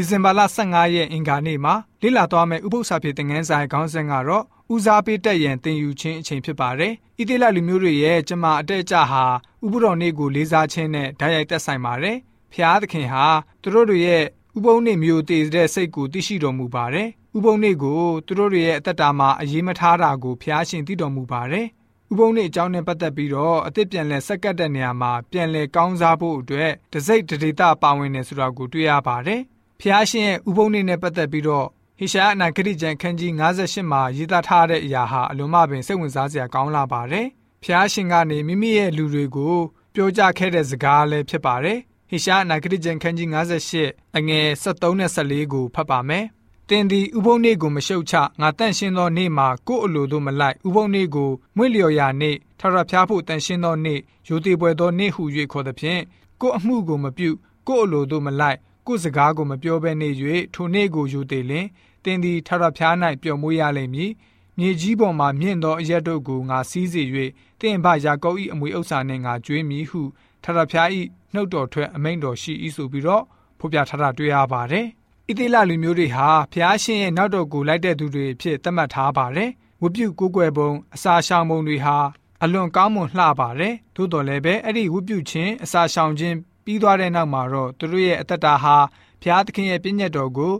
ဒီဇင်ဘာလ15ရက်အင်္ဂါနေ့မှာလေ့လာသွားမယ့်ဥပုသ္စာပြေသင်ခန်းစာရဲ့ခေါင်းစဉ်ကတော့ဦးစားပေးတက်ရန်သင်ယူခြင်းအချိန်ဖြစ်ပါတယ်။ဣတိလလူမျိုးတွေရဲ့ကျမအတက်အကျဟာဥပုတော်နေ့ကိုလေးစားခြင်းနဲ့ဓာတ်ရိုက်သက်ဆိုင်ပါတယ်။ဖျားသခင်ဟာသူတို့တွေရဲ့ဥပုံနေ့မျိုးတည်တဲ့စိတ်ကိုသိရှိတော်မူပါတယ်။ဥပုံနေ့ကိုသူတို့တွေရဲ့အသက်တာမှာအရေးမထားတာကိုဖျားရှင်သိတော်မူပါတယ်။ဥပုံနေ့အကြောင်းနဲ့ပတ်သက်ပြီးတော့အသစ်ပြန်လဲဆက်ကပ်တဲ့နေရာမှာပြန်လဲကောင်းစားဖို့အတွက်တစိတ်တဒေတာပါဝင်နေဆိုတာကိုတွေ့ရပါတယ်။ ဖျားရှင်ရဲ့ဥပုံနေ့နဲ့ပတ်သက်ပြီးတော့ဟေရှာအနာဂတိကျမ်းခန်းကြီး58မှာရေးသားထားတဲ့အရာဟာအလွန်မှပင်စိတ်ဝင်စားစရာကောင်းလာပါတယ်။ဖျားရှင်ကနေမိမိရဲ့လူတွေကိုပြောကြားခဲ့တဲ့စကားလည်းဖြစ်ပါတယ်။ဟေရှာအနာဂတိကျမ်းခန်းကြီး58အငယ်73နဲ့14ကိုဖတ်ပါမယ်။တင်သည်ဥပုံနေ့ကိုမရှုတ်ချငါတန့်ရှင်းသောနေ့မှာကို့အလိုသို့မလိုက်ဥပုံနေ့ကိုမွေ့လျော်ရာနေ့ထထဖျားဖို့တန့်ရှင်းသောနေ့ရိုသေပွဲသောနေ့ဟု၍ခေါ်သည်ဖြင့်ကို့အမှုကိုမပြုကို့အလိုသို့မလိုက် ကို့စကားကိုမပြောဘဲနေ၍ထိုနေ့ကိုယူသေးလင်တင်းသည်ထထဖျား၌ပျော်မွေးရလိမ့်မည်မြေကြီးပေါ်မှမြင့်သောအရက်တို့ကိုငါစီးစေ၍တင်းဘယာကုပ်၏အမွေဥစ္စာနှင့်ငါကျွေးမည်ဟုထထဖျား၏နှုတ်တော်ထွက်အမိန့်တော်ရှိ၏ဆိုပြီးတော့ဖော်ပြထားတာတွေ့ရပါတယ်ဣတိလလူမျိုးတွေဟာဖျားရှင်ရဲ့နောက်တော်ကိုလိုက်တဲ့သူတွေဖြစ်သတ်မှတ်ထားပါတယ်ဝပြုကိုးကွယ်ပုံအစာရှောင်ပုံတွေဟာအလွန်ကောင်းမွန်လှပါတယ်သို့တော်လည်းပဲအဲ့ဒီဝပြုခြင်းအစာရှောင်ခြင်း ပြီးသွားတဲ့နောက်မှာတော့သူတို့ရဲ့အသက်တာဟာဖျားသခင်ရဲ့ပြည့်ညတ်တော်ကို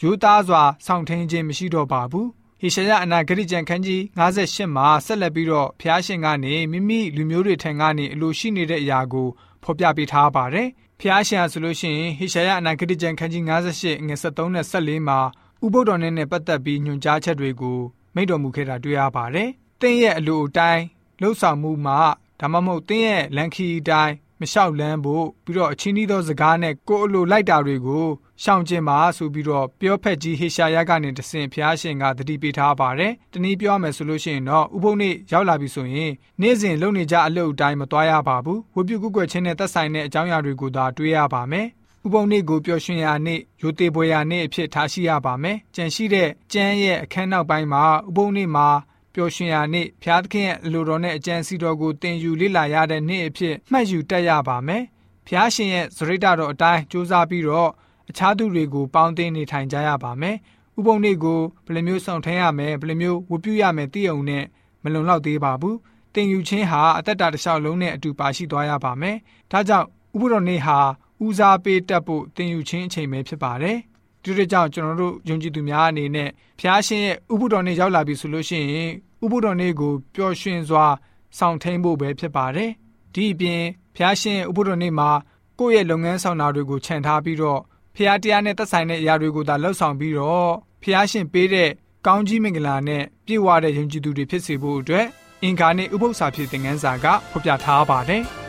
ယူသားစွာဆောင်ထင်းခြင်းမရှိတော့ပါဘူးဟေရှာယအနာဂရိကျန်ခန်းကြီး58မှာဆက်လက်ပြီးတော့ဖျားရှင်ကနေမိမိလူမျိုးတွေထံကနေအလိုရှိနေတဲ့အရာကိုဖော်ပြပေးထားပါတယ်ဖျားရှင်ဆိုလို့ရှိရင်ဟေရှာယအနာဂရိကျန်ခန်းကြီး58ငွေ73နဲ့74မှာဥပုဒ္ဒော်နဲ့ပတ်သက်ပြီးညွှန်ကြားချက်တွေကိုမိန့်တော်မူခဲ့တာတွေ့ရပါတယ်။တင်းရဲ့အလိုအတိုင်းလှုပ်ဆောင်မှုမှာဒါမှမဟုတ်တင်းရဲ့လန်ခီအတိုင်း မလျှောက်လန်းဖို့ပြီးတော့အချင်းဤသောစကားနဲ့ကိုယ်အလိုလိုက်တာတွေကိုရှောင်ကျင်ပါဆိုပြီးတော့ပြောဖက်ကြီးဟေရှာယကနေတဆင့်ဖျားရှင်ကတတိပေးထားပါတယ်။တနည်းပြောရမယ်ဆိုလို့ရှိရင်တော့ဥပုံနေ့ရောက်လာပြီဆိုရင်နေ့စဉ်လုပ်နေကြအလုပ်အတိုင်းမသွားရပါဘူး။ဝပြုကုကွယ်ခြင်းနဲ့သက်ဆိုင်တဲ့အကြောင်းအရာတွေကိုသာတွေးရပါမယ်။ဥပုံနေ့ကိုပျော်ရွှင်ရာနေ့ရိုသေပွဲရာနေ့အဖြစ်ထားရှိရပါမယ်။ကြံရှိတဲ့ကျမ်းရဲ့အခန်းနောက်ပိုင်းမှာဥပုံနေ့မှာ ပျော်ရွှင်ရာနေ့ဖျားသခင်ရဲ့အလိုတော်နဲ့အကြံစီတော်ကိုတင်ယူလေ့လာရတဲ့နေ့အဖြစ်မှတ်ယူတတ်ရပါမယ်။ဖျားရှင်ရဲ့ဇရိတတော်အတိုင်းစူးစမ်းပြီးတော့အခြားသူတွေကိုပေါင်းတင်နေထိုင်ကြရပါမယ်။ဥပုံနေ့ကိုဘယ်လိုမျိုးဆောင်ထမ်းရမယ်ဘယ်လိုမျိုးဝတ်ပြုရမယ်သိအောင်နဲ့မလုံလောက်သေးပါဘူး။တင်ယူခြင်းဟာအသက်တာတစ်လျှောက်လုံးနဲ့အတူပါရှိသွားရပါမယ်။ဒါကြောင့်ဥပုတော်နေ့ဟာဦးစားပေးတတ်ဖို့တင်ယူခြင်းအချိန်ပဲဖြစ်ပါတယ်။ဒီလိုကြောင့်ကျွန်တော်တို့ယုံကြည်သူများအနေနဲ့ဖျားရှင်ရဲ့ဥပုတော်နေ့ရောက်လာပြီဆိုလို့ရှိရင် ဥပုတော်နေ့ကိုပျော်ရွှင်စွာဆောင်ထိန်ဖို့ပဲဖြစ်ပါတယ်။ဒီအပြင်ဖျားရှင်ဥပုတော်နေ့မှာကိုယ့်ရဲ့လုပ်ငန်းဆောင်တာတွေကိုခြံထားပြီးတော့ဖျားတရားနဲ့သက်ဆိုင်တဲ့အရာတွေကိုသာလှုပ်ဆောင်ပြီးတော့ဖျားရှင်ပေးတဲ့ကောင်းကြီးမင်္ဂလာနဲ့ပြည့်ဝတဲ့ယုံကြည်သူတွေဖြစ်စေဖို့အတွက်အင်္ဂါနေ့ဥပုသ္စာဖြစ်တဲ့ငန်းစာကဖော်ပြထားပါတယ်။